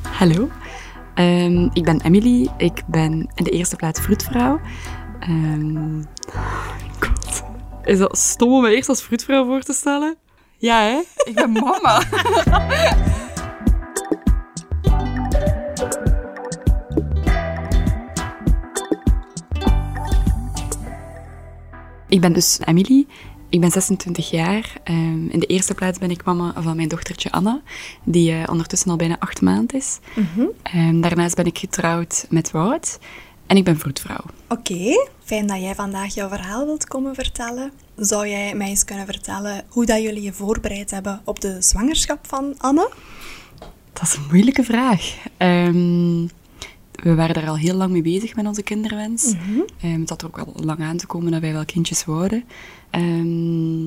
Hallo, Ehm, ik ben Emily. Ik ben in de eerste plaats vroedvrouw. Ehm, God. Is dat stom om me eerst als vroedvrouw voor te stellen? Ja, hè? Ik ben mama. Ik ben dus Emily. Ik ben 26 jaar. Ehm, in de eerste plaats ben ik mama van mijn dochtertje Anna, die eh, ondertussen al bijna acht maanden is. Ehm, daarnaast ben ik getrouwd met Wout en ik ben vroedvrouw. Oké, fijn dat jij vandaag jouw verhaal wilt komen vertellen. Zou jij mij eens kunnen vertellen hoe dat jullie je voorbereid hebben op de zwangerschap van Anne? Dat is een moeilijke vraag. Ehm, we waren daar al heel lang mee bezig met onze kinderwens. Ehm, het had er ook al lang aan te komen dat wij wel kindjes wouden. Ehm,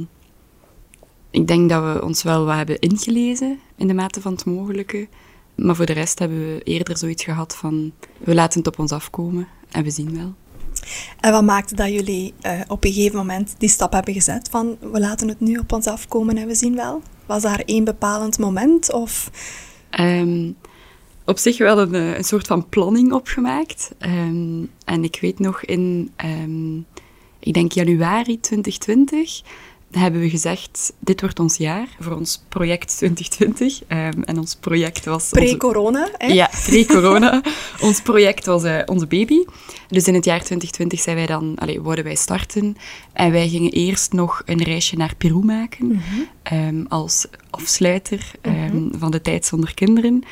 ik denk dat we ons wel wat hebben ingelezen in de mate van het mogelijke. Maar voor de rest hebben we eerder zoiets gehad van... We laten het op ons afkomen en we zien wel. En wat maakte dat jullie eh, op een gegeven moment die stap hebben gezet van we laten het nu op ons afkomen en we zien wel? Was daar één bepalend moment of... Ehm, op zich wel een, eh, een soort van planning opgemaakt. Ehm, en ik weet nog in, ehm, ik denk januari 2020, hebben we gezegd, dit wordt ons jaar voor ons project 2020. Ehm, en ons project was... onze- Pre-corona, hè? Ja, pre-corona. ons project was eh, onze baby. Dus in het jaar 2020 zijn wij dan, allee, wouden wij starten. En wij gingen eerst nog een reisje naar Peru maken. ehm, als afsluiter ehm, van de tijd zonder kinderen.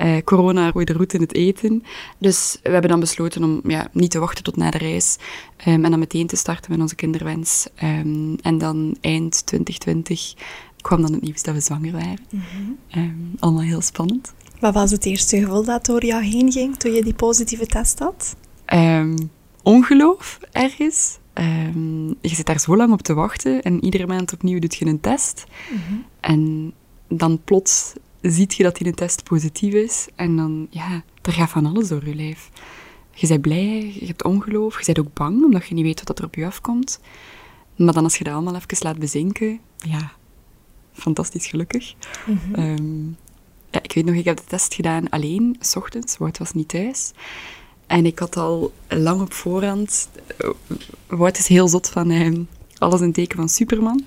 Eh, corona rooide roet in het eten. Dus we hebben dan besloten om ja, niet te wachten tot na de reis. ehm, en dan meteen te starten met onze kinderwens. Ehm, en dan eind 2020 kwam dan het nieuws dat we zwanger waren. Ehm, allemaal heel spannend. Wat was het eerste gevoel dat door jou heen ging toen je die positieve test had? Ongeloof ergens. Je zit daar zo lang op te wachten en iedere maand opnieuw doet je een test. En dan plots ziet je dat die een test positief is en dan, ja, er gaat van alles door je lijf. Je bent blij, je hebt ongeloof, je bent ook bang omdat je niet weet wat er op je afkomt. Maar dan als je dat allemaal even laat bezinken, ja, fantastisch gelukkig. Ehm, ja, ik weet nog, ik heb de test gedaan alleen, s ochtends, Wout was niet thuis. En ik had al lang op voorhand... eh, Wout is heel zot van eh, alles in teken van Superman.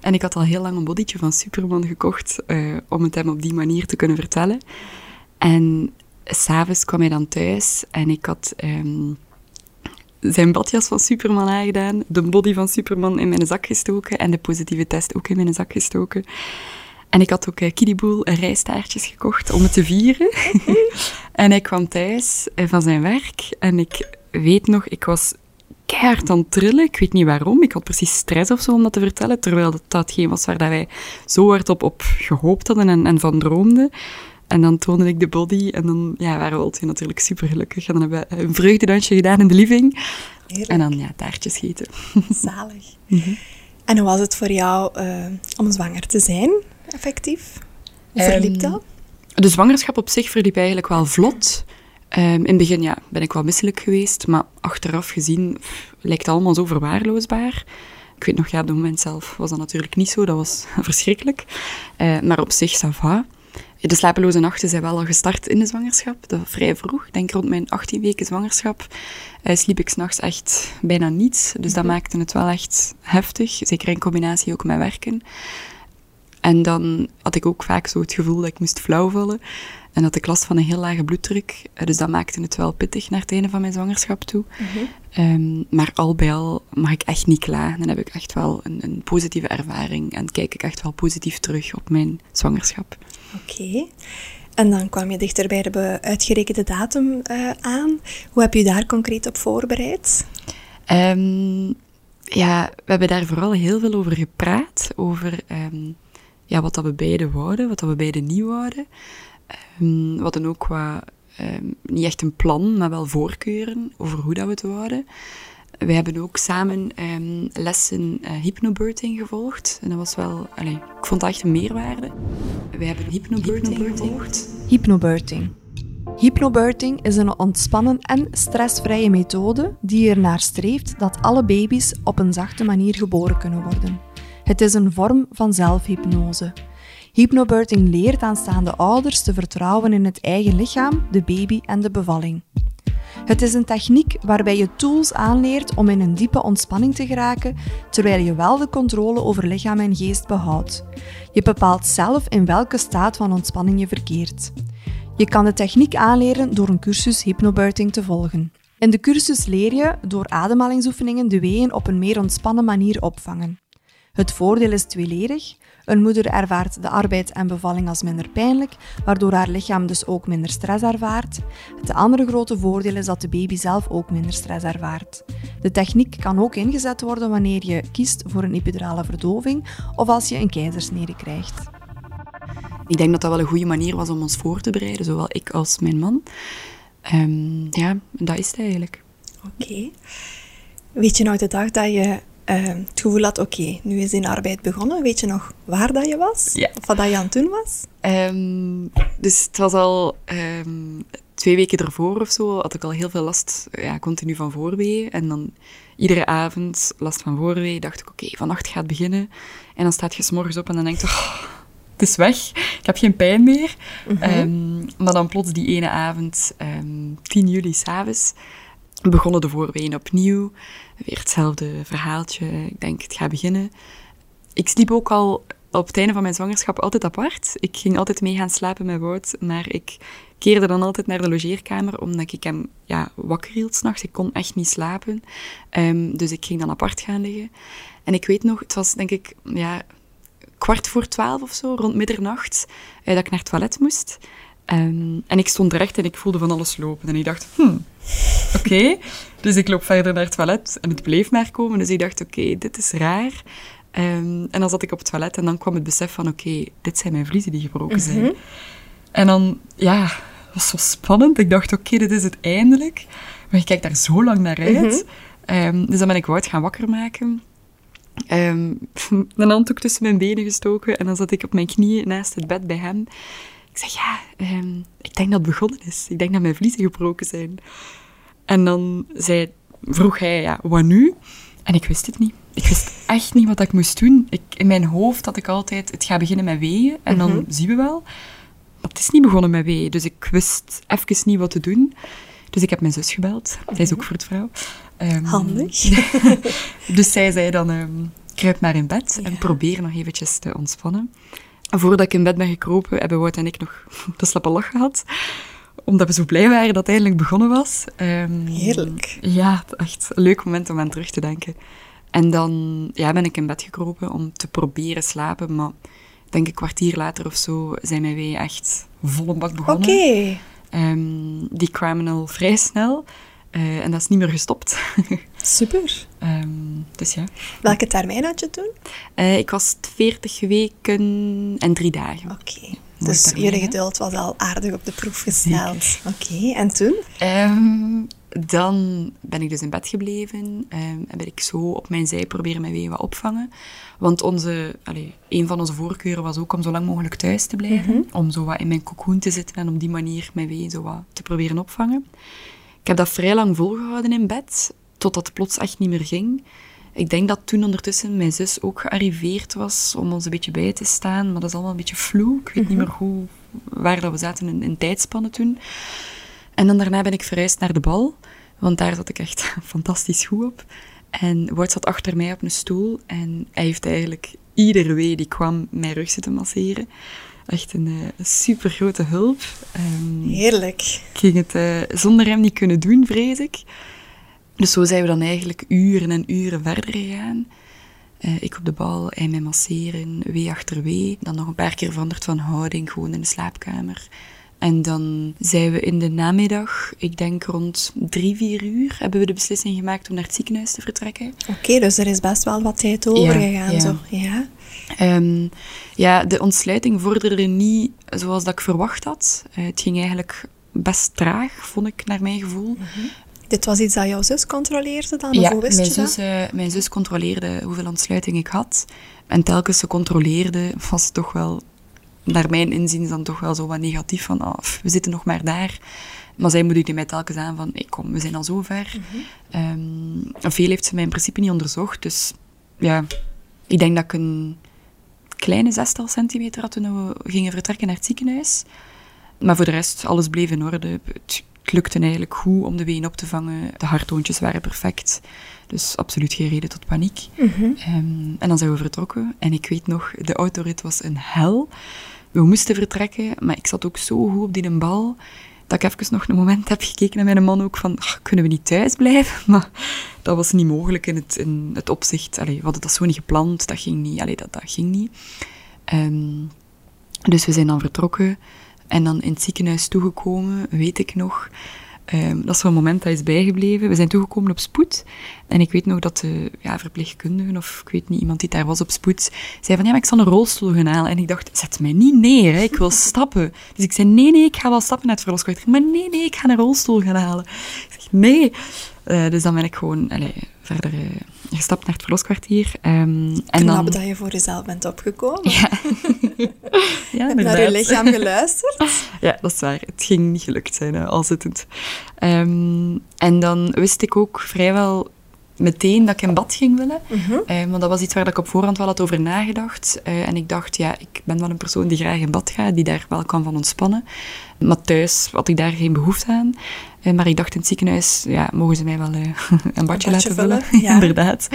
En ik had al heel lang een bodytje van Superman gekocht eh, om het hem op die manier te kunnen vertellen. En s'avonds kwam hij dan thuis en ik had ehm, zijn badjas van Superman aangedaan, de body van Superman in mijn zak gestoken en de positieve test ook in mijn zak gestoken. En ik had ook uh, kiddieboel en rijstaartjes gekocht om het te vieren. en hij kwam thuis eh, van zijn werk en ik weet nog, ik was keihard aan het trillen. Ik weet niet waarom. Ik had precies stress of zo om dat te vertellen, terwijl dat datgene was waar dat wij zo hard op, op gehoopt hadden en, en van droomden. En dan toonde ik de body en dan ja, waren we altijd natuurlijk super gelukkig. En dan hebben we een vreugdedansje gedaan in de living. Heerlijk. En dan ja, taartjes eten. Zalig. En hoe was het voor jou eh, om zwanger te zijn, effectief? Hoe verliep Ehm, dat? De zwangerschap op zich verliep eigenlijk wel vlot. Ehm, in het begin ja, ben ik wel misselijk geweest, maar achteraf gezien pff, lijkt het allemaal zo verwaarloosbaar. Ik weet nog, ja, op het moment zelf was dat natuurlijk niet zo, dat was verschrikkelijk. Eh, maar op zich, ça va. De slapeloze nachten zijn wel al gestart in de zwangerschap, dat vrij vroeg. Ik denk rond mijn 18 weken zwangerschap eh, sliep ik s'nachts echt bijna niets. Dus dat maakte het wel echt heftig, zeker in combinatie ook met werken. En dan had ik ook vaak zo het gevoel dat ik moest flauwvallen. En had ik last van een heel lage bloeddruk. Eh, Dus dat maakte het wel pittig naar het einde van mijn zwangerschap toe. Ehm, maar al bij al mag ik echt niet klagen. Dan heb ik echt wel een, een positieve ervaring. En kijk ik echt wel positief terug op mijn zwangerschap. Oké. En dan kwam je dichter bij de uitgerekende datum eh, aan. Hoe heb je daar concreet op voorbereid? Ehm, ja, we hebben daar vooral heel veel over gepraat. Over ehm, ja, wat dat we beiden wouden, wat dat we beiden niet wouden. Ehm, we hadden ook qua, ehm, niet echt een plan, maar wel voorkeuren over hoe dat we het wouden. We hebben ook samen ehm, lessen eh, hypnobirthing gevolgd. En dat was wel, allee, ik vond dat echt een meerwaarde. We hebben hypnobirthing gevolgd. Hypnobirthing. Hypnobirthing is een ontspannen en stressvrije methode die ernaar streeft dat alle baby's op een zachte manier geboren kunnen worden. Het is een vorm van zelfhypnose. Hypnobirthing leert aanstaande ouders te vertrouwen in het eigen lichaam, de baby en de bevalling. Het is een techniek waarbij je tools aanleert om in een diepe ontspanning te geraken, terwijl je wel de controle over lichaam en geest behoudt. Je bepaalt zelf in welke staat van ontspanning je verkeert. Je kan de techniek aanleren door een cursus hypnobirthing te volgen. In de cursus leer je door ademhalingsoefeningen de weeën op een meer ontspannen manier opvangen. Het voordeel is tweeledig. Een moeder ervaart de arbeid en bevalling als minder pijnlijk, waardoor haar lichaam dus ook minder stress ervaart. Het andere grote voordeel is dat de baby zelf ook minder stress ervaart. De techniek kan ook ingezet worden wanneer je kiest voor een epidurale verdoving of als je een keizersnede krijgt. Ik denk dat dat wel een goede manier was om ons voor te bereiden, zowel ik als mijn man. Um, ja, dat is het eigenlijk. Oké. Weet je nou de dag dat je uh, het gevoel had, oké, nu is in arbeid begonnen. Weet je nog waar dat je was? Ja. Of wat dat je aan het doen was? Um, dus het was al um, twee weken ervoor of zo, had ik al heel veel last, ja, continu van voorweeën. En dan iedere avond last van voorweeën, dacht ik, oké, vannacht gaat het beginnen. En dan staat je s'morgens op en dan denk je, oh, het is weg, ik heb geen pijn meer. Mm -hmm. maar dan plots die ene avond, 10 juli s'avonds, begonnen de voorweeën opnieuw. Weer hetzelfde verhaaltje. Ik denk, het gaat beginnen. Ik sliep ook al op het einde van mijn zwangerschap altijd apart. Ik ging altijd mee gaan slapen met Wout, maar ik keerde dan altijd naar de logeerkamer, omdat ik hem ja, wakker hield s'nachts. Ik kon echt niet slapen. Um, dus ik ging dan apart gaan liggen. En ik weet nog, het was denk ik ja, kwart voor twaalf of zo, rond middernacht, eh, dat ik naar het toilet moest. Um, en ik stond recht en ik voelde van alles lopen. En ik dacht, hmm, oké. Okay. Dus ik loop verder naar het toilet en het bleef maar komen. Dus ik dacht, oké, okay, dit is raar. Um, en dan zat ik op het toilet en dan kwam het besef van, oké, okay, dit zijn mijn vliezen die gebroken zijn. Mm -hmm. En dan, ja, het was zo spannend. Ik dacht, oké, dit is het eindelijk. Maar ik kijk daar zo lang naar uit. Mm -hmm. um, dus dan ben ik Wout gaan wakker maken. Um, een handdoek tussen mijn benen gestoken en dan zat ik op mijn knieën naast het bed bij hem. Ik zeg, ja, um, ik denk dat het begonnen is. Ik denk dat mijn vliezen gebroken zijn. En dan zei, vroeg hij, ja, wat nu? En ik wist het niet. Ik wist echt niet wat ik moest doen. Ik, in mijn hoofd had ik altijd, het gaat beginnen met weeën en dan -hmm. zien we wel. Maar het is niet begonnen met weeën, dus ik wist even niet wat te doen. Dus ik heb mijn zus gebeld. Zij is ook vroedvrouw. Um, Handig. dus zij zei dan, um, kruip maar in bed ja. en probeer nog eventjes te ontspannen. Voordat ik in bed ben gekropen, hebben Wout en ik nog de slappe lach gehad. Omdat we zo blij waren dat het eindelijk begonnen was. Um, Heerlijk. Ja, echt een leuk moment om aan terug te denken. En dan ja, ben ik in bed gekropen om te proberen slapen. Maar denk een kwartier later of zo zijn mijn weeën echt volle bak begonnen. Oké. Okay. Um, die kwamen al vrij snel. Uh, en dat is niet meer gestopt. Super. Um, dus ja. Welke termijn had je toen? Uh, ik was 40 weken en drie dagen. Oké. Okay. Dus jullie geduld was al aardig op de proef gesteld. Oké, okay. en toen? Um, dan ben ik dus in bed gebleven um, en ben ik zo op mijn zij proberen mijn weeën wat opvangen. Want onze, allez, een van onze voorkeuren was ook om zo lang mogelijk thuis te blijven. Mm -hmm. Om zo wat in mijn cocoon te zitten en op die manier mijn weeën zo wat te proberen opvangen. Ik heb dat vrij lang volgehouden in bed, totdat het plots echt niet meer ging. Ik denk dat toen ondertussen mijn zus ook gearriveerd was om ons een beetje bij te staan, maar dat is allemaal een beetje vloe. Ik weet niet meer hoe, waar dat we zaten in, in tijdspannen toen. En dan daarna ben ik verhuisd naar de bal, want daar zat ik echt fantastisch goed op. En Wout zat achter mij op een stoel en hij heeft eigenlijk iedere wee die kwam mijn rug zitten masseren. Echt een uh, super grote hulp. Um, Heerlijk. Ik ging het uh, zonder hem niet kunnen doen, vrees ik. Dus zo zijn we dan eigenlijk uren en uren verder gegaan. Uh, ik op de bal, hij mij masseren, wee achter wee. Dan nog een paar keer veranderd van houding, gewoon in de slaapkamer. En dan zijn we in de namiddag, ik denk rond drie, vier uur, hebben we de beslissing gemaakt om naar het ziekenhuis te vertrekken. Oké, okay, dus er is best wel wat tijd overgegaan. Ja, ja. Zo. ja. Um, ja, de ontsluiting vorderde niet zoals dat ik verwacht had. Uh, het ging eigenlijk best traag, vond ik, naar mijn gevoel. Mm -hmm. Dit was iets dat jouw zus controleerde dan? Ja, of wist mijn, je zus, uh, mijn zus controleerde hoeveel ontsluiting ik had. En telkens ze controleerde, was het toch wel, naar mijn inzien, dan toch wel zo wat negatief van, oh, we zitten nog maar daar. Maar zij moedigde mij telkens aan van, hey, kom, we zijn al zo ver. Mm -hmm. um, veel heeft ze mij in principe niet onderzocht, dus ja, ik denk dat ik een kleine zestal centimeter had toen we gingen vertrekken naar het ziekenhuis. Maar voor de rest, alles bleef in orde. Het, lukte eigenlijk goed om de ween op te vangen. De harttoontjes waren perfect. Dus absoluut geen reden tot paniek. Mhm. Ehm, en dan zijn we vertrokken. En ik weet nog, de autorit was een hel. We moesten vertrekken, maar ik zat ook zo goed op die bal dat ik even nog een moment heb gekeken naar mijn man ook van, "Ach, kunnen we niet thuis blijven? Maar dat was niet mogelijk in het, in het opzicht. Allee, we hadden dat zo niet gepland, dat ging niet. Allee, dat, dat ging niet. Ehm, dus we zijn dan vertrokken en dan in het ziekenhuis toegekomen, weet ik nog. Ehm, dat is een moment dat is bijgebleven. We zijn toegekomen op spoed. En ik weet nog dat de ja, verpleegkundige, of ik weet niet, iemand die daar was op spoed, zei van, ja, maar ik zal een rolstoel gaan halen. En ik dacht, zet mij niet neer, hè, ik wil stappen. Dus ik zei, nee, nee, ik ga wel stappen naar het verloskwartier. Maar nee, nee, ik ga een rolstoel gaan halen. Ik zeg, nee. Eh, dus dan ben ik gewoon allee, verder eh, gestapt naar het verloskwartier. Ehm, en Knap dan... dat je voor jezelf bent opgekomen. Ja, ja naar je lichaam geluisterd. Ja, dat is waar. Het ging niet gelukt zijn, al zittend. Ehm, en dan wist ik ook vrijwel meteen dat ik in bad ging willen. Mhm. Eh, want dat was iets waar ik op voorhand wel had over nagedacht. Eh, en ik dacht, ja, ik ben wel een persoon die graag in bad gaat, die daar wel kan van ontspannen. Maar thuis had ik daar geen behoefte aan. Eh, maar ik dacht in het ziekenhuis, ja, mogen ze mij wel een badje laten vullen. vullen, ja. Inderdaad.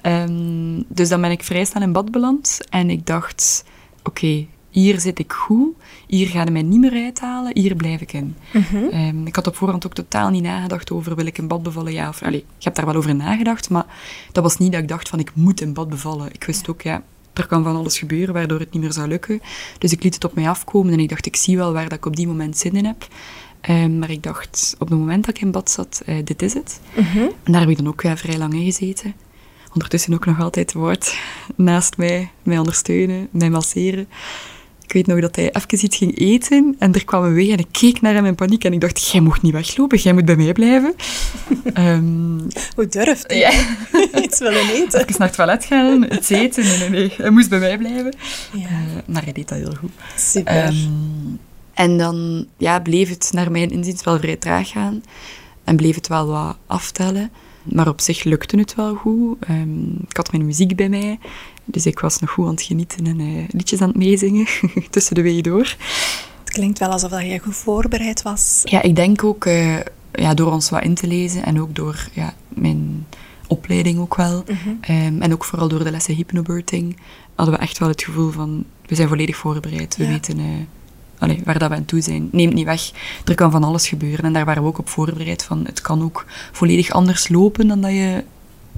Ehm, dus dan ben ik vrij snel in bad beland. En ik dacht, oké, hier zit ik goed. Hier gaan ze mij niet meer uithalen. Hier blijf ik in. Mhm. Ehm, ik had op voorhand ook totaal niet nagedacht over wil ik in bad bevallen, ja of... Allee, ik heb daar wel over nagedacht, maar dat was niet dat ik dacht van ik moet in bad bevallen. Ik wist ook, ja, er kan van alles gebeuren waardoor het niet meer zou lukken. Dus ik liet het op mij afkomen en ik dacht, ik zie wel waar dat ik op die moment zin in heb. Ehm, maar ik dacht, op het moment dat ik in bad zat, eh, dit is het. Mhm. En daar heb ik dan ook vrij lang in gezeten. Ondertussen ook nog altijd Woord naast mij, mij ondersteunen, mij masseren. Ik weet nog dat hij even iets ging eten en er kwam een weg en ik keek naar hem in paniek en ik dacht, jij mocht niet weglopen, jij moet bij mij blijven. Ehm, Hoe durft hij ja, iets willen eten? even naar het toilet gaan, iets eten. Nee, nee, nee, hij moest bij mij blijven. Ja, Eh, maar hij deed dat heel goed. super. Ehm, en dan ja, bleef het naar mijn inziens wel vrij traag gaan. En bleef het wel wat aftellen. Maar op zich lukte het wel goed. Ehm, ik had mijn muziek bij mij. Dus ik was nog goed aan het genieten en eh, liedjes aan het meezingen. tussen de weeën door. het klinkt wel alsof dat je goed voorbereid was. Ja, ik denk ook eh, ja, door ons wat in te lezen. En ook door ja, mijn opleiding ook wel. Mhm. Ehm, en ook vooral door de lessen hypnobirthing. Hadden we echt wel het gevoel van... We zijn volledig voorbereid. We Ja. weten... eh, allee, waar dat we aan toe zijn. Neem het niet weg. Er kan van alles gebeuren. En daar waren we ook op voorbereid van. Het kan ook volledig anders lopen dan dat je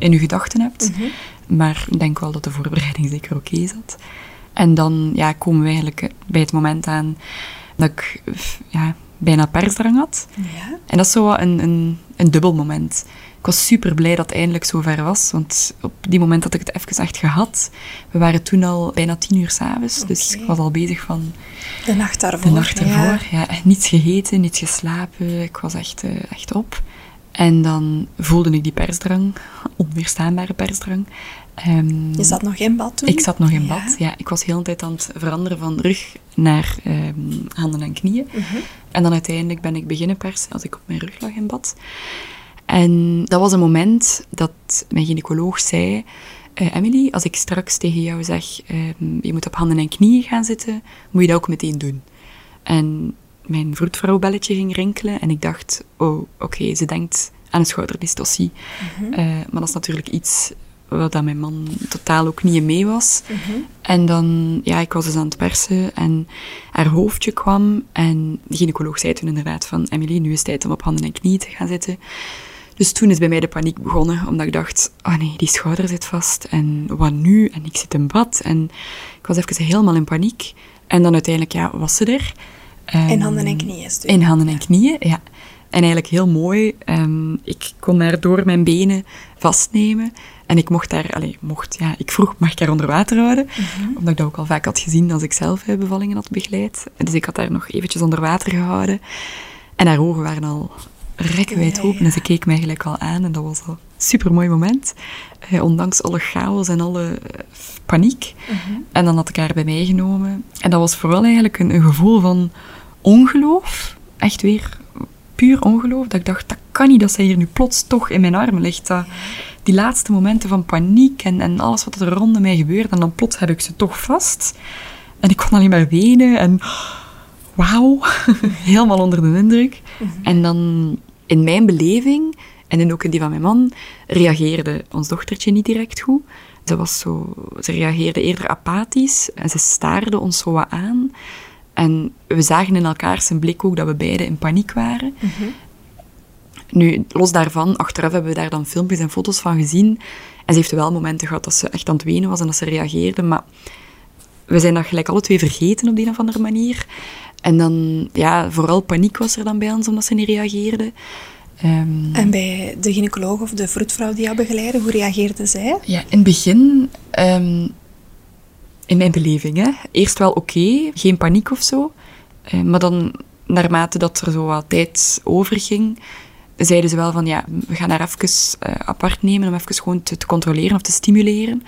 in je gedachten hebt. Mhm. Maar ik denk wel dat de voorbereiding zeker oké zat. En dan ja, komen we eigenlijk bij het moment aan dat ik ja, bijna persdrang had. Ja. En dat is zo wat een, een, een dubbel moment. Ik was super blij dat het eindelijk zover was, want op die moment had ik het even echt gehad. We waren toen al bijna tien uur s'avonds, dus Oké. ik was al bezig van De nacht daarvoor. de nacht ervoor. Ja. Ja. niets gegeten, niets geslapen. Ik was echt, eh, echt op. En dan voelde ik die persdrang, onweerstaanbare persdrang. Ehm, Je zat nog in bad toen? ik zat nog in bad. Ja, ik was de hele tijd aan het veranderen van rug naar ehm, handen en knieën. Mhm. En dan uiteindelijk ben ik beginnen persen als ik op mijn rug lag in bad. En dat was een moment dat mijn gynaecoloog zei... eh, Emily, als ik straks tegen jou zeg, ehm, je moet op handen en knieën gaan zitten, moet je dat ook meteen doen. En mijn vroedvrouwbelletje ging rinkelen en ik dacht, oh, oké, ze denkt aan een schouderdystocie. Mhm. Eh, maar dat is natuurlijk iets wat dat mijn man totaal ook niet mee was. Mhm. En dan, ja, ik was dus aan het persen en haar hoofdje kwam. En de gynaecoloog zei toen inderdaad van, Emily, nu is het tijd om op handen en knieën te gaan zitten. Dus toen is bij mij de paniek begonnen, omdat ik dacht, oh nee, die schouder zit vast. En wat nu? En ik zit in bad. En ik was even helemaal in paniek. En dan uiteindelijk, ja, was ze er. In Ehm, handen en knieën dus. in handen en knieën, ja. En eigenlijk heel mooi. ehm, ik kon haar door mijn benen vastnemen. En ik mocht daar, allee, mocht, ja, ik vroeg, mag ik haar onder water houden? Mhm. Omdat ik dat ook al vaak had gezien als ik zelf eh, bevallingen had begeleid. Dus ik had haar nog eventjes onder water gehouden. En haar ogen waren al rekkenwijd Ja, open. ja. En ze keek mij gelijk al aan. En dat was al een supermooi moment. Eh, ondanks alle chaos en alle eh, paniek. Mhm. En dan had ik haar bij mij genomen. En dat was vooral eigenlijk een, een gevoel van ongeloof. Echt weer puur ongeloof. Dat ik dacht, dat kan niet dat zij hier nu plots toch in mijn armen ligt. Dat, die laatste momenten van paniek en, en alles wat er rondom mij gebeurde. En dan plots heb ik ze toch vast. En ik kon alleen maar wenen en wauw, helemaal onder de indruk. En dan in mijn beleving, en in ook in die van mijn man, reageerde ons dochtertje niet direct goed. Ze, was zo, ze reageerde eerder apathisch en ze staarde ons zo wat aan. En we zagen in elkaar zijn blik ook dat we beiden in paniek waren. Nu, los daarvan, achteraf hebben we daar dan filmpjes en foto's van gezien. En ze heeft wel momenten gehad dat ze echt aan het wenen was en dat ze reageerde. Maar we zijn dat gelijk alle twee vergeten op de een of andere manier. En dan, ja, vooral paniek was er dan bij ons omdat ze niet reageerde. Ehm, En bij de gynaecoloog of de vroedvrouw die jou begeleidde, hoe reageerde zij? Ja, in het begin, ehm, in mijn beleving, hè, eerst wel oké, geen paniek of zo. Eh, maar dan, naarmate dat er zo wat tijd overging, zeiden ze wel van ja, we gaan haar even eh, apart nemen om even gewoon te, controleren of te stimuleren.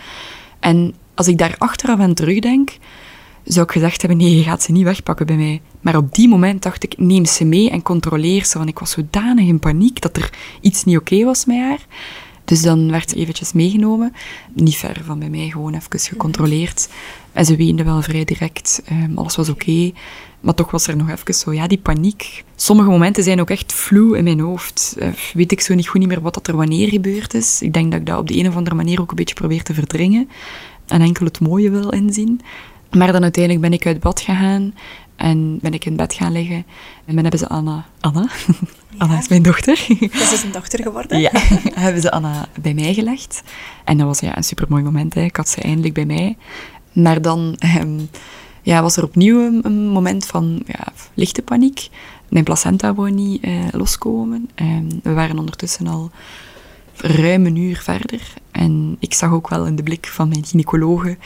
En als ik daar achteraf aan terugdenk, zou ik gezegd hebben, nee, je gaat ze niet wegpakken bij mij. Maar op die moment dacht ik, neem ze mee en controleer ze. Want ik was zodanig in paniek dat er iets niet oké was met haar. Dus dan werd ze eventjes meegenomen. Niet ver van bij mij, gewoon even gecontroleerd. En ze weende wel vrij direct. Ehm, alles was oké. Maar toch was er nog even zo, ja, die paniek. Sommige momenten zijn ook echt vloe in mijn hoofd. Eh, weet ik zo niet goed niet meer wat dat er wanneer gebeurd is. Ik denk dat ik dat op de een of andere manier ook een beetje probeer te verdringen. En enkel het mooie wil inzien. Maar dan uiteindelijk ben ik uit bad gegaan en ben ik in bed gaan liggen. En dan hebben ze Anna... Anna? Anna is mijn dochter. Dat is een dochter geworden. Ja, hebben ze Anna bij mij gelegd. En dat was ja, een supermooi moment. Hè. Ik had ze eindelijk bij mij. Maar dan ehm, ja, was er opnieuw een, een moment van ja, lichte paniek. Mijn placenta wou niet eh, loskomen. Ehm, we waren ondertussen al ruim een uur verder. En ik zag ook wel in de blik van mijn gynaecologe,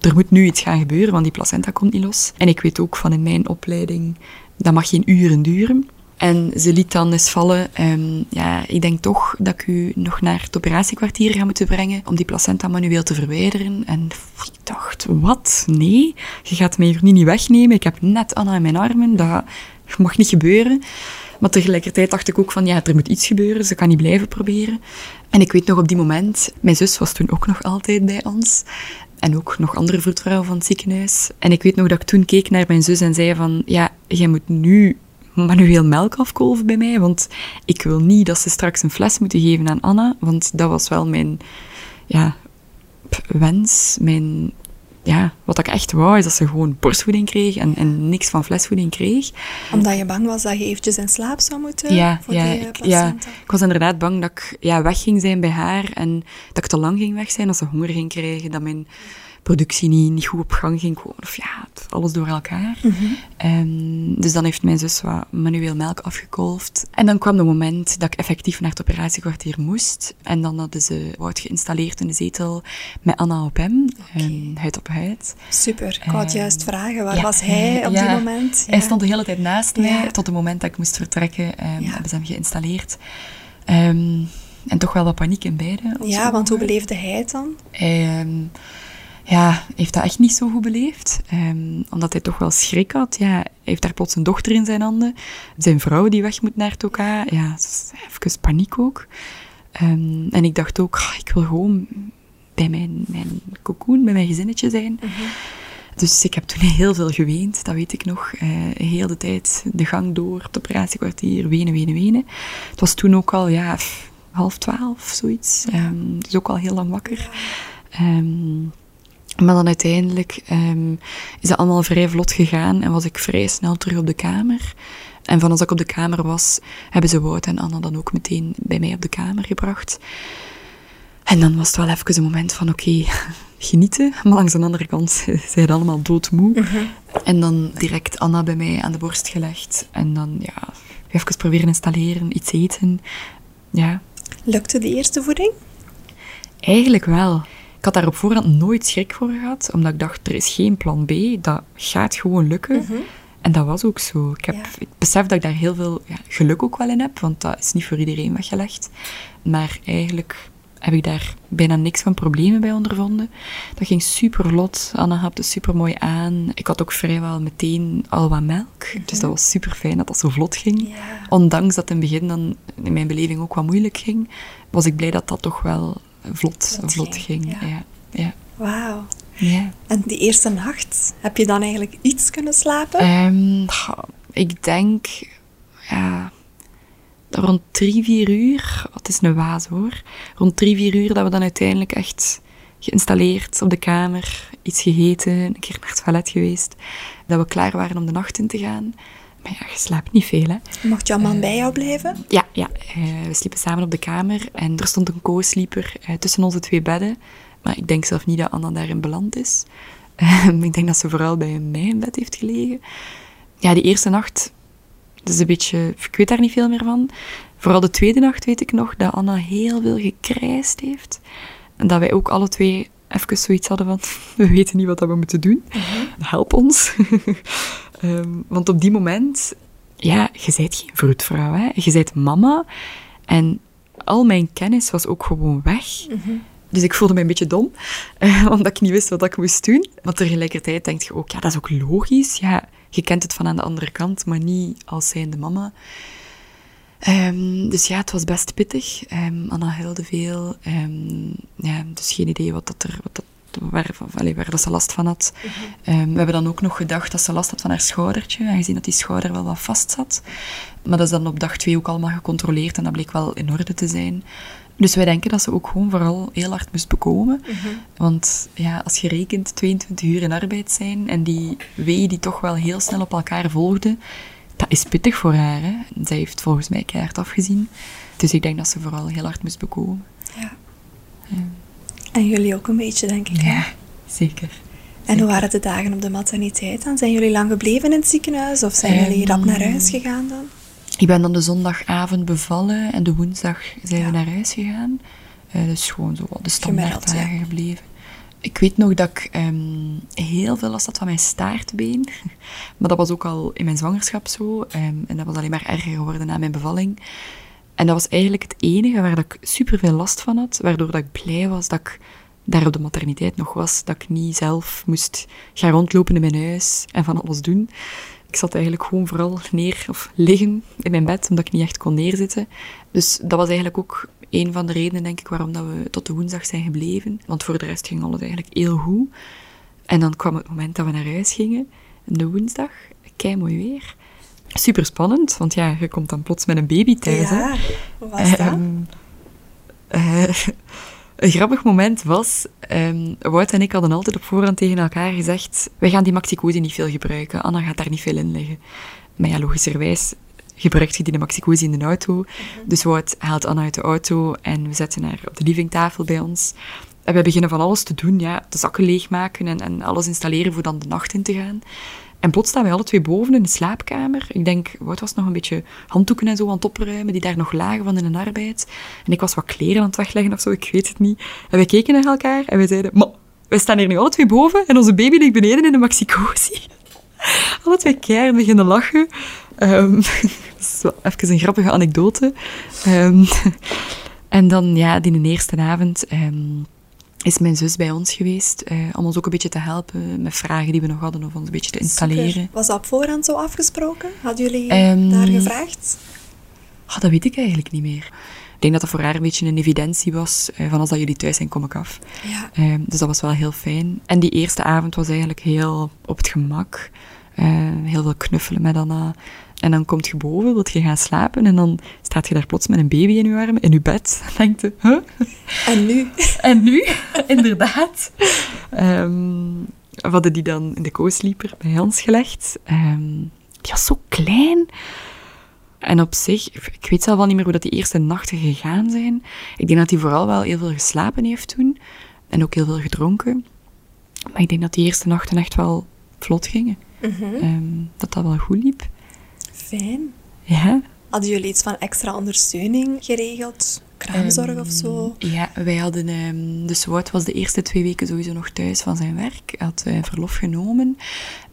er moet nu iets gaan gebeuren, want die placenta komt niet los. En ik weet ook van in mijn opleiding, dat mag geen uren duren. En ze liet dan eens vallen, ehm, ja, ik denk toch dat ik u nog naar het operatiekwartier ga moeten brengen om die placenta manueel te verwijderen. En ik dacht, wat? Nee, je gaat mij hier niet wegnemen. Ik heb net Anna in mijn armen, dat mag niet gebeuren. Maar tegelijkertijd dacht ik ook van, ja, er moet iets gebeuren, ze kan niet blijven proberen. En ik weet nog op die moment, mijn zus was toen ook nog altijd bij ons. En ook nog andere vroedvrouwen van het ziekenhuis. En ik weet nog dat ik toen keek naar mijn zus en zei van, ja, jij moet nu manueel melk afkolven bij mij, want ik wil niet dat ze straks een fles moeten geven aan Anna, want dat was wel mijn ja, wens, mijn, ja, wat ik echt wou, is dat ze gewoon borstvoeding kreeg en, en niks van flesvoeding kreeg. Omdat je bang was dat je eventjes in slaap zou moeten Ja, voor ja, die eh, ik, ja, placenta. ik was inderdaad bang dat ik ja, weg ging zijn bij haar en dat ik te lang ging weg zijn, dat ze honger ging krijgen, dat mijn productie niet, niet goed op gang ging komen. Of ja, alles door elkaar. Ehm, dus dan heeft mijn zus wat manueel melk afgekolfd. En dan kwam het moment dat ik effectief naar het operatiekwartier moest. En dan hadden ze Wout geïnstalleerd in de zetel met Anna op hem, ehm, huid op huid. Super. Ik wou het Ehm, juist vragen, waar ja, was hij op ja. die moment? Hij stond de hele tijd naast mij, tot het moment dat ik moest vertrekken. Ja. Hebben ze hem geïnstalleerd. En toch wel wat paniek in beide. Ja, want hoe beleefde hij het dan? Hij ja, heeft dat echt niet zo goed beleefd. ehm, omdat hij toch wel schrik had. Ja, hij heeft daar plots een dochter in zijn handen. Zijn vrouw die weg moet naar het OK. Ja, even paniek ook. Ehm, en ik dacht ook, ah, ik wil gewoon bij mijn, mijn cocoon, bij mijn gezinnetje zijn. Dus ik heb toen heel veel geweend, dat weet ik nog. Eh, heel de tijd de gang door, het operatiekwartier, wenen, wenen, wenen. Het was toen ook al, ja, half twaalf, zoiets. Ehm, dus ook al heel lang wakker. Maar dan uiteindelijk ehm, is dat allemaal vrij vlot gegaan en was ik vrij snel terug op de kamer. En van als ik op de kamer was, hebben ze Wout en Anna dan ook meteen bij mij op de kamer gebracht. En dan was het wel even een moment van, oké, genieten. Maar langs de andere kant zijn het allemaal doodmoe. En dan direct Anna bij mij aan de borst gelegd. En dan, ja, even proberen installeren, iets eten. Ja, Lukte de eerste voeding? Eigenlijk wel. Ik had daar op voorhand nooit schrik voor gehad, omdat ik dacht, er is geen plan B, dat gaat gewoon lukken. En dat was ook zo. Ik, heb, Ja. ik besef dat ik daar heel veel ja, geluk ook wel in heb, want dat is niet voor iedereen weggelegd. Maar eigenlijk heb ik daar bijna niks van problemen bij ondervonden. Dat ging super vlot. Anna hapte super mooi aan. Ik had ook vrijwel meteen al wat melk. Dus dat was super fijn dat dat zo vlot ging. Ondanks dat in het begin dan in mijn beleving ook wat moeilijk ging, was ik blij dat dat toch wel vlot, Vlot vlot, ging, ging. ja. Ja. Ja. Wauw. Ja. En die eerste nacht, heb je dan eigenlijk iets kunnen slapen? Ehm, ik denk ja, rond drie, vier uur, wat is een waas hoor, rond drie, vier uur dat we dan uiteindelijk echt geïnstalleerd op de kamer, iets gegeten, een keer naar het toilet geweest, dat we klaar waren om de nacht in te gaan. Maar ja, je slaapt niet veel hè. Mocht jouw man bij jou blijven? Ja, ja eh, we sliepen samen op de kamer en er stond een co-sleeper eh, tussen onze twee bedden. Maar ik denk zelf niet dat Anna daarin beland is. Ik denk dat ze vooral bij mij in bed heeft gelegen. Ja, die eerste nacht, dat is een beetje... Ik weet daar niet veel meer van. Vooral de tweede nacht weet ik nog dat Anna heel veel gekrijsd heeft. En dat wij ook alle twee even zoiets hadden van... We weten niet wat we moeten doen. Help ons. Ehm, want op die moment... Ja, je bent geen vroedvrouw, hè. Je bent mama. En al mijn kennis was ook gewoon weg. Dus ik voelde me een beetje dom, eh, omdat ik niet wist wat ik moest doen. Maar tegelijkertijd denk je ook, ja, dat is ook logisch. Ja, je kent het van aan de andere kant, maar niet als zijnde mama. Ehm, dus ja, het was best pittig. Ehm, Anna huilde veel. Ja, dus geen idee wat dat er, wat dat, waar, allee, waar dat ze last van had. Ehm, we hebben dan ook nog gedacht dat ze last had van haar schoudertje, aangezien dat die schouder wel wat vast zat. Maar dat is dan op dag twee ook allemaal gecontroleerd en dat bleek wel in orde te zijn. Dus wij denken dat ze ook gewoon vooral heel hard moest bekomen. Want ja, als je rekent 22 uur in arbeid zijn en die wee die toch wel heel snel op elkaar volgden, dat is pittig voor haar. Hè? Zij heeft volgens mij keihard afgezien. Dus ik denk dat ze vooral heel hard moest bekomen. Ja. En jullie ook een beetje, denk ik. hè? zeker. En hoe waren de dagen op de materniteit dan? Zijn jullie lang gebleven in het ziekenhuis of zijn jullie rap naar huis gegaan dan? Ik ben dan de zondagavond bevallen en de woensdag zijn Ja. we naar huis gegaan. Eh, dus gewoon zo de Gemeld, standaarddagen ja. gebleven. Ik weet nog dat ik ehm, heel veel last had van mijn staartbeen. Maar dat was ook al in mijn zwangerschap zo. ehm, en dat was alleen maar erger geworden na mijn bevalling. En dat was eigenlijk het enige waar dat ik super veel last van had. Waardoor dat ik blij was dat ik daar op de materniteit nog was. Dat ik niet zelf moest gaan rondlopen in mijn huis en van alles doen. Ik zat eigenlijk gewoon vooral neer of liggen in mijn bed, omdat ik niet echt kon neerzitten. Dus dat was eigenlijk ook een van de redenen, denk ik, waarom dat we tot de woensdag zijn gebleven. Want voor de rest ging alles eigenlijk heel goed. En dan kwam het moment dat we naar huis gingen, de woensdag, kei mooi weer. Super spannend, want ja, je komt dan plots met een baby thuis. hè. Ja, hoe was dat? Ehm, eh, een grappig moment was, ehm, Wout en ik hadden altijd op voorhand tegen elkaar gezegd, wij gaan die maxicose niet veel gebruiken, Anna gaat daar niet veel in leggen. Maar ja, logischerwijs gebruikt je die maxicose in de auto. Dus Wout haalt Anna uit de auto en we zetten haar op de livingtafel bij ons. En we beginnen van alles te doen, ja, de zakken leegmaken en, en alles installeren voor dan de nacht in te gaan. En plots staan wij alle twee boven in de slaapkamer. Ik denk, Wout was nog een beetje handdoeken en zo aan het opruimen, die daar nog lagen van in de arbeid. En ik was wat kleren aan het wegleggen of zo, ik weet het niet. En wij keken naar elkaar en wij zeiden, maar wij staan hier nu alle twee boven en onze baby ligt beneden in de maxicosi. alle twee keihard beginnen lachen. Ehm, dat is wel even een grappige anekdote. Ehm, en dan, ja, die eerste avond... ehm, is mijn zus bij ons geweest, eh, om ons ook een beetje te helpen met vragen die we nog hadden, of ons een beetje te installeren. Super. Was dat op voorhand zo afgesproken? Hadden jullie Ehm, daar gevraagd? Ah, dat weet ik eigenlijk niet meer. Ik denk dat dat voor haar een beetje een evidentie was, eh, van als dat jullie thuis zijn, kom ik af. Ja. Ehm, dus dat was wel heel fijn. En die eerste avond was eigenlijk heel op het gemak. Eh, heel veel knuffelen met Anna. En dan komt je boven, wilt je gaan slapen, en dan staat je daar plots met een baby in je armen, in je bed. Dan denkt je, huh? En nu? En nu, inderdaad, ehm, we hadden die dan in de co-sleeper bij ons gelegd. Ehm, die was zo klein. En op zich, ik weet zelf al niet meer hoe dat die eerste nachten gegaan zijn. Ik denk dat hij vooral wel heel veel geslapen heeft toen. En ook heel veel gedronken. Maar ik denk dat die eerste nachten echt wel vlot gingen. Mhm. Ehm, dat dat wel goed liep. Fijn. Ja. Hadden jullie iets van extra ondersteuning geregeld? Kraamzorg of zo? Ja, wij hadden... ehm dus Wout was de eerste twee weken sowieso nog thuis van zijn werk. Hij had eh, verlof genomen.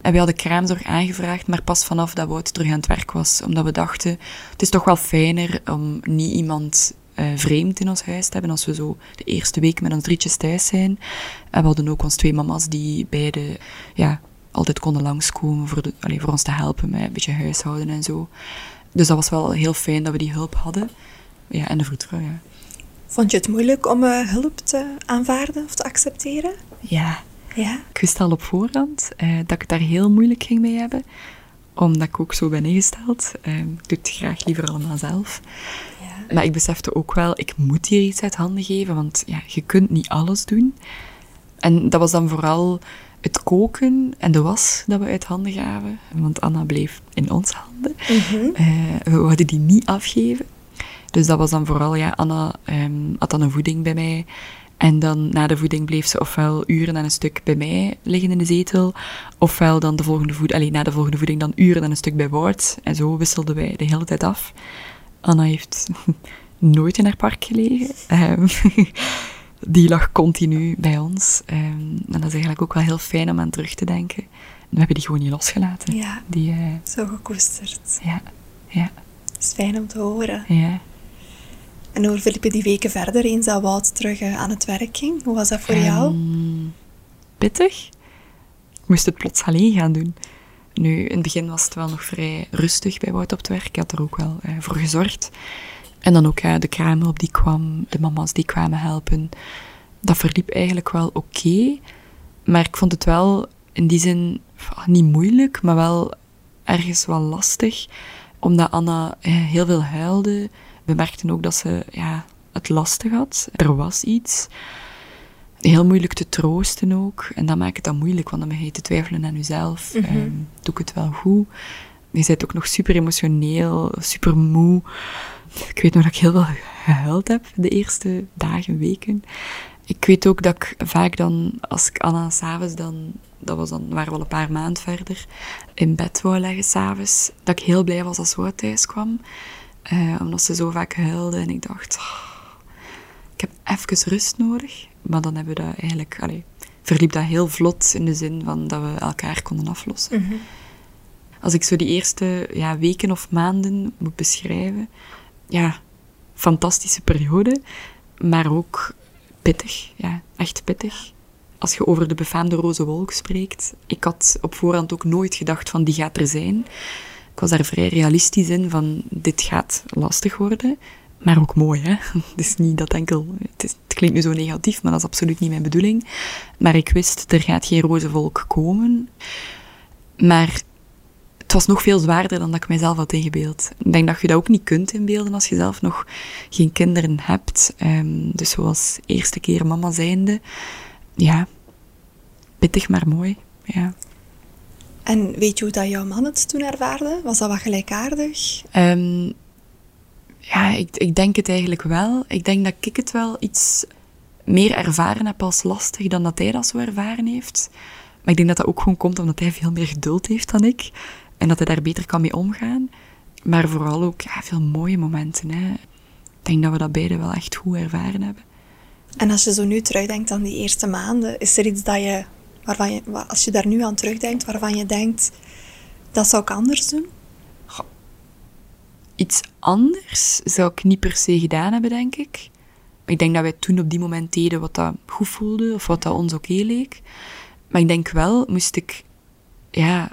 En wij hadden kraamzorg aangevraagd, maar pas vanaf dat Wout terug aan het werk was. Omdat we dachten, het is toch wel fijner om niet iemand eh, vreemd in ons huis te hebben als we zo de eerste week met ons drietjes thuis zijn. En we hadden ook ons twee mama's die beide ja, altijd konden langskomen voor, de, allee, voor ons te helpen met een beetje huishouden en zo. Dus dat was wel heel fijn dat we die hulp hadden. Ja, en de vroedvrouw, ja. Vond je het moeilijk om eh, hulp te aanvaarden of te accepteren? Ja, Ja. ik wist al op voorhand eh, dat ik het daar heel moeilijk ging mee hebben. Omdat ik ook zo ben ingesteld. Eh, ik doe het graag liever allemaal zelf. ja. Maar ik besefte ook wel, ik moet hier iets uit handen geven, want ja, je kunt niet alles doen. En dat was dan vooral het koken en de was dat we uit handen gaven. Want Anna bleef in onze handen. Mhm. Eh, we wilden die niet afgeven. Dus dat was dan vooral, ja, Anna ehm, had dan een voeding bij mij. En dan na de voeding bleef ze ofwel uren en een stuk bij mij liggen in de zetel, ofwel dan de volgende voeding, alleen na de volgende voeding dan uren en een stuk bij Wout. En zo wisselden wij de hele tijd af. Anna heeft nooit in haar park gelegen. Ehm, die lag continu bij ons. Ehm, en dat is eigenlijk ook wel heel fijn om aan terug te denken. We hebben die gewoon niet losgelaten. Ja. Die, eh, Zo gekoesterd. ja, ja, Dat is fijn om te horen. ja. En hoe verliepen die weken verder eens dat Wout terug eh, aan het werk ging? Hoe was dat voor jou? Ehm, pittig. Ik moest het plots alleen gaan doen. Nu, in het begin was het wel nog vrij rustig bij Wout op het werk. Ik had er ook wel eh, voor gezorgd. En dan ook ja, de kraamhulp die kwam, de mama's die kwamen helpen. Dat verliep eigenlijk wel oké. maar ik vond het wel in die zin ah, niet moeilijk, maar wel ergens wel lastig. Omdat Anna eh, heel veel huilde. We merkten ook dat ze ja, het lastig had. Er was iets. Heel moeilijk te troosten ook. En dat maakt het dan moeilijk, want dan begin je te twijfelen aan jezelf. Mhm. Ehm, doe ik het wel goed? Je bent ook nog super emotioneel, super moe. Ik weet nog dat ik heel veel gehuild heb de eerste dagen, weken. Ik weet ook dat ik vaak dan, als ik Anna s'avonds dan, dat was dan, waren we al een paar maanden verder, in bed wou leggen s'avonds, dat ik heel blij was als ze thuis kwam. Eh, omdat ze zo vaak huilde en ik dacht, "Oh, ik heb even rust nodig. Maar dan hebben we dat eigenlijk, allee, verliep dat heel vlot in de zin van dat we elkaar konden aflossen. Mhm. Als ik zo die eerste ja, weken of maanden moet beschrijven, ja, fantastische periode, maar ook pittig, ja, echt pittig. Als je over de befaamde roze wolk spreekt, ik had op voorhand ook nooit gedacht van die gaat er zijn. Ik was daar vrij realistisch in van dit gaat lastig worden, maar ook mooi. Hè? Het is niet dat enkel, het, het klinkt nu zo negatief, maar dat is absoluut niet mijn bedoeling. Maar ik wist, er gaat geen roze wolk komen. Maar het was nog veel zwaarder dan dat ik mijzelf had ingebeeld. Ik denk dat je dat ook niet kunt inbeelden als je zelf nog geen kinderen hebt. Ehm, dus zoals eerste keer mama zijnde. Ja, pittig maar mooi. Ja. En weet je hoe dat jouw man het toen ervaarde? Was dat wat gelijkaardig? Ehm, ja, ik, ik denk het eigenlijk wel. Ik denk dat ik het wel iets meer ervaren heb als lastig dan dat hij dat zo ervaren heeft. Maar ik denk dat dat ook gewoon komt omdat hij veel meer geduld heeft dan ik. En dat hij daar beter kan mee omgaan. Maar vooral ook ja, veel mooie momenten. Hè. Ik denk dat we dat beide wel echt goed ervaren hebben. En als je zo nu terugdenkt aan die eerste maanden, is er iets dat je, waarvan je, als je daar nu aan terugdenkt, waarvan je denkt, dat zou ik anders doen? Iets anders zou ik niet per se gedaan hebben, denk ik. Ik denk dat wij toen op die moment deden wat dat goed voelde of wat dat ons oké leek. Maar ik denk wel, moest ik, ja,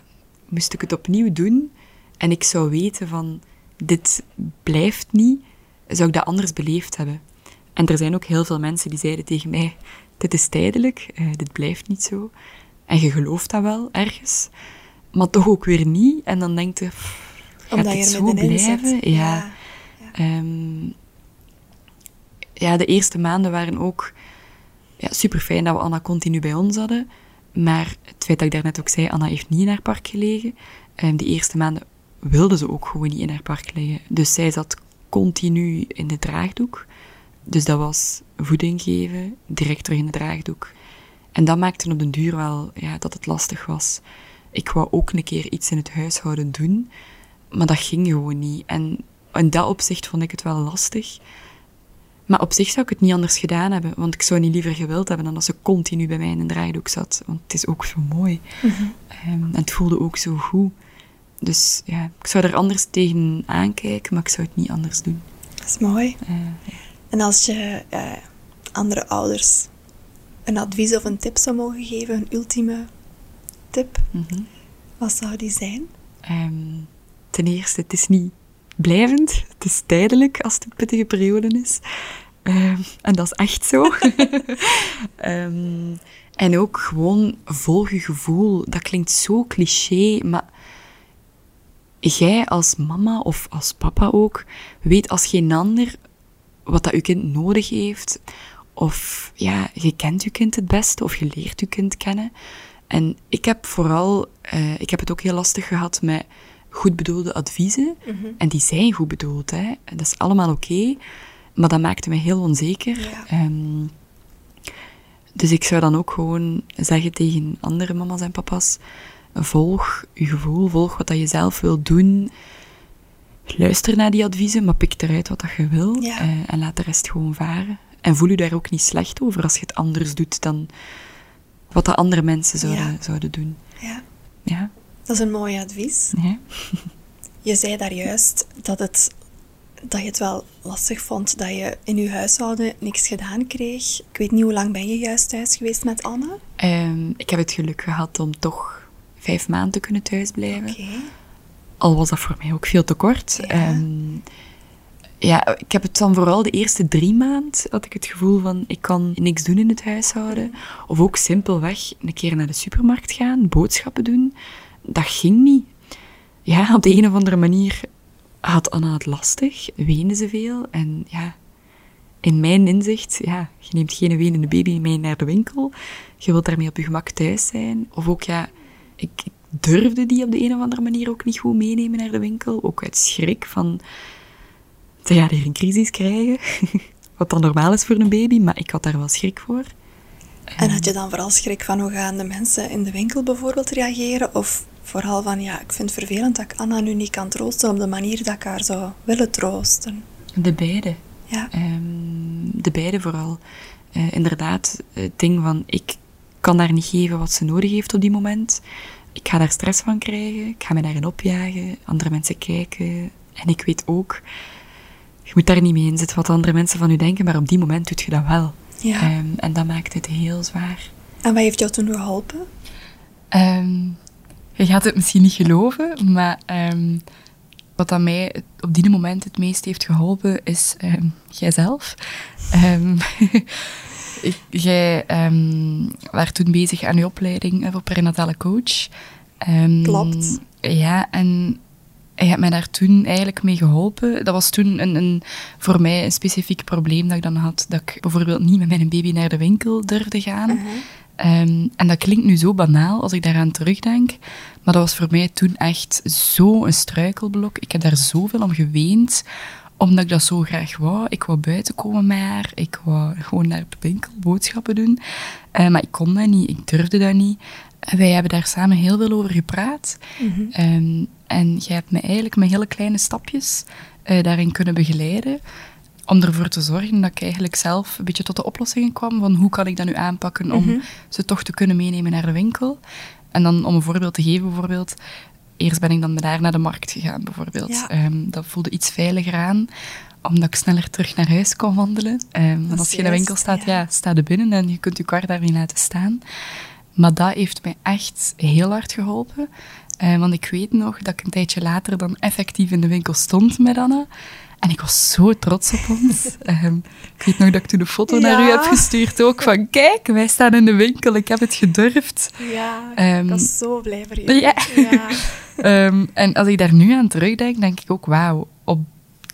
moest ik het opnieuw doen en ik zou weten van dit blijft niet, zou ik dat anders beleefd hebben. En er zijn ook heel veel mensen die zeiden tegen mij, dit is tijdelijk, eh, dit blijft niet zo. En je gelooft dat wel ergens, maar toch ook weer niet. En dan denk je, pff, gaat Omdat dit je zo blijven? ja. Ehm, ja, de eerste maanden waren ook ja, super fijn dat we Anna continu bij ons hadden. Maar het feit dat ik daarnet ook zei, Anna heeft niet in haar park gelegen. Um, die eerste maanden wilde ze ook gewoon niet in haar park liggen. Dus zij zat continu in de draagdoek. Dus dat was voeding geven, direct terug in de draagdoek. En dat maakte op den duur wel ja, dat het lastig was. Ik wou ook een keer iets in het huishouden doen, maar dat ging gewoon niet. En in dat opzicht vond ik het wel lastig. Maar op zich zou ik het niet anders gedaan hebben, want ik zou niet liever gewild hebben dan dat ze continu bij mij in een draaidoek zat. Want het is ook zo mooi. Mhm. Ehm, en het voelde ook zo goed. Dus ja, ik zou er anders tegen aankijken, maar ik zou het niet anders doen. Dat is mooi. Eh, En als je eh, andere ouders een advies of een tip zou mogen geven, een ultieme tip, mhm. wat zou die zijn? Ehm, ten eerste, het is niet blijvend. Het is tijdelijk als het een pittige periode is. Ehm, en dat is echt zo. Ehm, en ook gewoon volg je gevoel. Dat klinkt zo cliché, maar jij als mama of als papa ook weet als geen ander wat dat je kind nodig heeft. Of ja, je kent je kind het beste of je leert je kind kennen. En ik heb vooral, uh, ik heb het ook heel lastig gehad met goed bedoelde adviezen. Mm -hmm. En die zijn goed bedoeld, hè. Dat is allemaal oké. Okay, maar dat maakte me heel onzeker. Ja. Um, dus ik zou dan ook gewoon zeggen tegen andere mama's en papa's, volg je gevoel, volg wat dat je zelf wil doen. Luister naar die adviezen, maar pik eruit wat dat je wil. Ja. Uh, en laat de rest gewoon varen. En voel je daar ook niet slecht over als je het anders doet dan wat de andere mensen zouden, Ja. zouden doen. Ja, Ja. Dat is een mooi advies. ja. Je zei daar juist dat, het, dat je het wel lastig vond dat je in je huishouden niks gedaan kreeg. Ik weet niet hoe lang ben je juist thuis geweest met Anne? Ehm, ik heb het geluk gehad om toch vijf maanden te kunnen thuisblijven. Oké. Al was dat voor mij ook veel te kort. Ja. Ehm, ja, ik heb het dan vooral de eerste drie maanden had ik het gevoel van ik kan niks doen in het huishouden. Of ook simpelweg een keer naar de supermarkt gaan, boodschappen doen. Dat ging niet. Ja, op de een of andere manier had Anna het lastig, weende ze veel. En ja, in mijn inzicht, ja, je neemt geen wenende baby mee naar de winkel. Je wilt daarmee op je gemak thuis zijn. Of ook, ja, ik, durfde die op de een of andere manier ook niet goed meenemen naar de winkel. Ook uit schrik van, ze gaat hier een crisis krijgen. Wat dan normaal is voor een baby, maar ik had daar wel schrik voor. En had je dan vooral schrik van hoe gaan de mensen in de winkel bijvoorbeeld reageren? Of vooral van, ja, ik vind het vervelend dat ik Anna nu niet kan troosten op de manier dat ik haar zou willen troosten. De beide. Ja, Ehm, de beide vooral. Eh, inderdaad, het ding van ik kan haar niet geven wat ze nodig heeft op die moment. Ik ga daar stress van krijgen. Ik ga me daarin opjagen. Andere mensen kijken. En ik weet ook, je moet daar niet mee in zitten wat andere mensen van u denken, maar op die moment doet je dat wel. ja. Ehm, en dat maakt het heel zwaar. En wat heeft jou toen geholpen? Ehm, je gaat het misschien niet geloven, maar ehm, wat aan mij op die moment het meest heeft geholpen is ehm, jijzelf. Ehm, ik- jij um, was toen bezig aan je opleiding eh, voor prenatale coach. Ehm, Klopt. Ja, en je hebt mij daar toen eigenlijk mee geholpen. Dat was toen een, een, voor mij een specifiek probleem dat ik dan had. Dat ik bijvoorbeeld niet met mijn baby naar de winkel durfde gaan. Uh-huh. Ehm, en dat klinkt nu zo banaal als ik daaraan terugdenk, maar dat was voor mij toen echt zo'n struikelblok. Ik heb daar zoveel om geweend, omdat ik dat zo graag wou. Ik wou buiten komen met haar, ik wou gewoon naar de winkel boodschappen doen. Eh, maar ik kon dat niet, ik durfde dat niet. En wij hebben daar samen heel veel over gepraat. Mhm. Ehm, en jij hebt me eigenlijk met hele kleine stapjes eh, daarin kunnen begeleiden. Om ervoor te zorgen dat ik eigenlijk zelf een beetje tot de oplossingen kwam van hoe kan ik dat nu aanpakken om Mhm. ze toch te kunnen meenemen naar de winkel. En dan om een voorbeeld te geven, bijvoorbeeld, eerst ben ik dan haar naar de markt gegaan, bijvoorbeeld. Ja. Ehm, dat voelde iets veiliger aan, omdat ik sneller terug naar huis kon wandelen. Ehm, want is als je in de winkel staat, ja. ja. sta je binnen en je kunt je kar daar niet laten staan. Maar dat heeft mij echt heel hard geholpen. Eh, want ik weet nog dat ik een tijdje later dan effectief in de winkel stond met Anna. En ik was zo trots op ons. Ehm, ik weet nog dat ik toen een foto naar u heb gestuurd ook. Van kijk, wij staan in de winkel. Ik heb het gedurfd. Ja, Ehm, ik was zo blij voor je. Ja. ja. Ehm, en als ik daar nu aan terugdenk, denk ik ook, wauw, op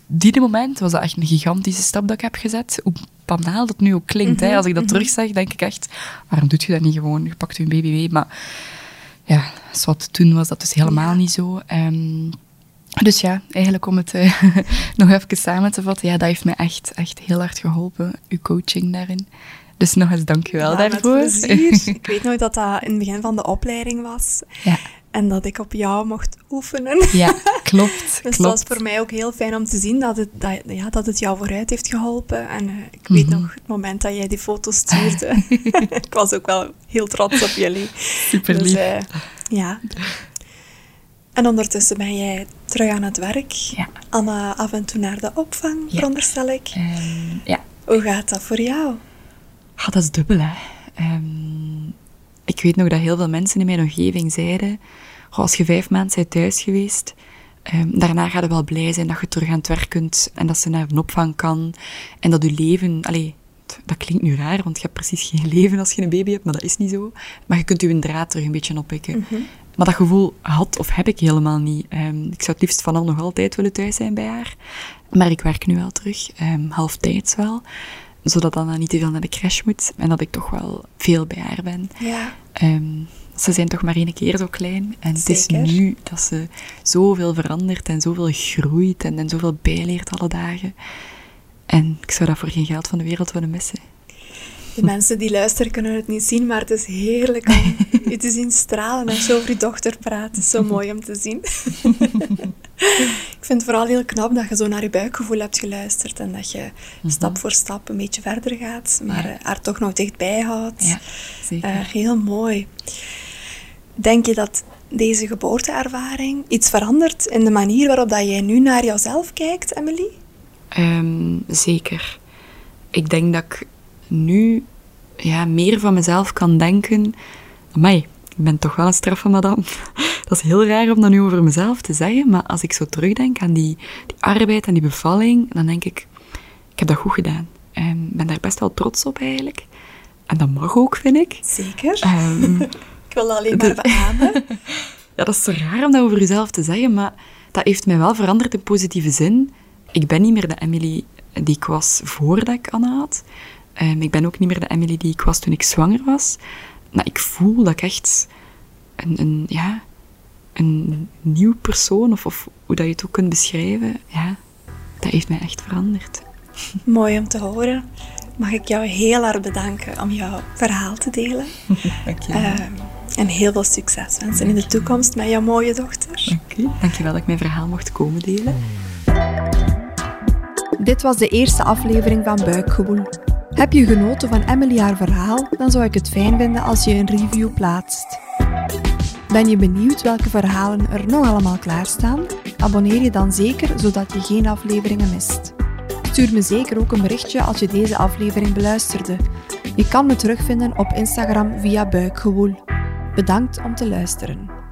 die moment was dat echt een gigantische stap dat ik heb gezet. Hoe banaal dat nu ook klinkt. hè? Als ik dat terugzeg, denk ik echt, waarom doe je dat niet gewoon? Je pakt je baby mee. Maar ja, wat toen was dat dus helemaal Ja. niet zo. Dus ja, eigenlijk om het eh, nog even samen te vatten, ja, dat heeft mij echt, echt heel hard geholpen, uw coaching daarin. Dus nog eens dankjewel Ja, daarvoor. ik weet nog dat dat in het begin van de opleiding was. ja, En dat ik op jou mocht oefenen. ja, klopt. Dus klopt. dat was voor mij ook heel fijn om te zien dat het, dat, ja, dat het jou vooruit heeft geholpen. En eh, ik weet Mhm. nog het moment dat jij die foto stuurde. ik was ook wel heel trots op jullie. Super lief. Dus, eh, ja. En ondertussen ben jij terug aan het werk. ja. Anna af en toe naar de opvang, Ja. veronderstel ik. Ehm, ja. Hoe gaat dat voor jou? Ah, dat is dubbel, hè. Ehm, ik weet nog dat heel veel mensen in mijn omgeving zeiden... "Goh, als je vijf maanden bent thuis geweest, Ehm, daarna gaat je wel blij zijn dat je terug aan het werk kunt en dat ze naar een opvang kan. En dat je leven... Allee, dat klinkt nu raar, want je hebt precies geen leven als je een baby hebt, maar dat is niet zo. Maar je kunt je draad terug een beetje oppikken. Mhm. Maar dat gevoel had of heb ik helemaal niet. Ehm, ik zou het liefst vanaf nog altijd willen thuis zijn bij haar. Maar ik werk nu wel terug, um, halftijds wel. Zodat dan niet te veel naar de crash moet en dat ik toch wel veel bij haar ben. Ja. Ehm, ze zijn toch maar één keer zo klein. En het is nu dat ze zoveel verandert en zoveel groeit en, en zoveel bijleert alle dagen. En ik zou dat voor geen geld van de wereld willen missen. De mensen die luisteren kunnen het niet zien, maar het is heerlijk om je te zien stralen als je over je dochter praat. Het is zo mooi om te zien. ik vind het vooral heel knap dat je zo naar je buikgevoel hebt geluisterd en dat je mhm. stap voor stap een beetje verder gaat, maar ja. haar toch nog dichtbij houdt. Ja, zeker. Uh, heel mooi. Denk je dat deze geboorteervaring iets verandert in de manier waarop dat jij nu naar jouzelf kijkt, Emily? Um, zeker. Ik denk dat ik nu ja, meer van mezelf kan denken. Amai, ik ben toch wel een straffe madame. Dat is heel raar om dat nu over mezelf te zeggen, maar als ik zo terugdenk aan die, die arbeid en die bevalling, dan denk ik, ik heb dat goed gedaan. En ben daar best wel trots op eigenlijk. En dat mag ook, vind ik. Zeker. Um, ik wil dat alleen maar beamen. ja, dat is zo raar om dat over jezelf te zeggen, maar dat heeft mij wel veranderd in positieve zin. Ik ben niet meer de Emily die ik was voordat ik Anna had. Um, ik ben ook niet meer de Emily die ik was toen ik zwanger was. Maar ik voel dat ik echt een, een, ja, een nieuw persoon, of, of hoe dat je het ook kunt beschrijven, ja, dat heeft mij echt veranderd. Mooi om te horen. Mag ik jou heel erg bedanken om jouw verhaal te delen. Dank je. Uh, en heel veel succes wensen in de toekomst met jouw mooie dochter. Dank je. Dank je wel dat ik mijn verhaal mocht komen delen. Dit was de eerste aflevering van Buikgewoel. Heb je genoten van Emily haar verhaal, dan zou ik het fijn vinden als je een review plaatst. Ben je benieuwd welke verhalen er nog allemaal klaarstaan? Abonneer je dan zeker, zodat je geen afleveringen mist. Stuur me zeker ook een berichtje als je deze aflevering beluisterde. Je kan me terugvinden op Instagram via Buikgewoel. Bedankt om te luisteren.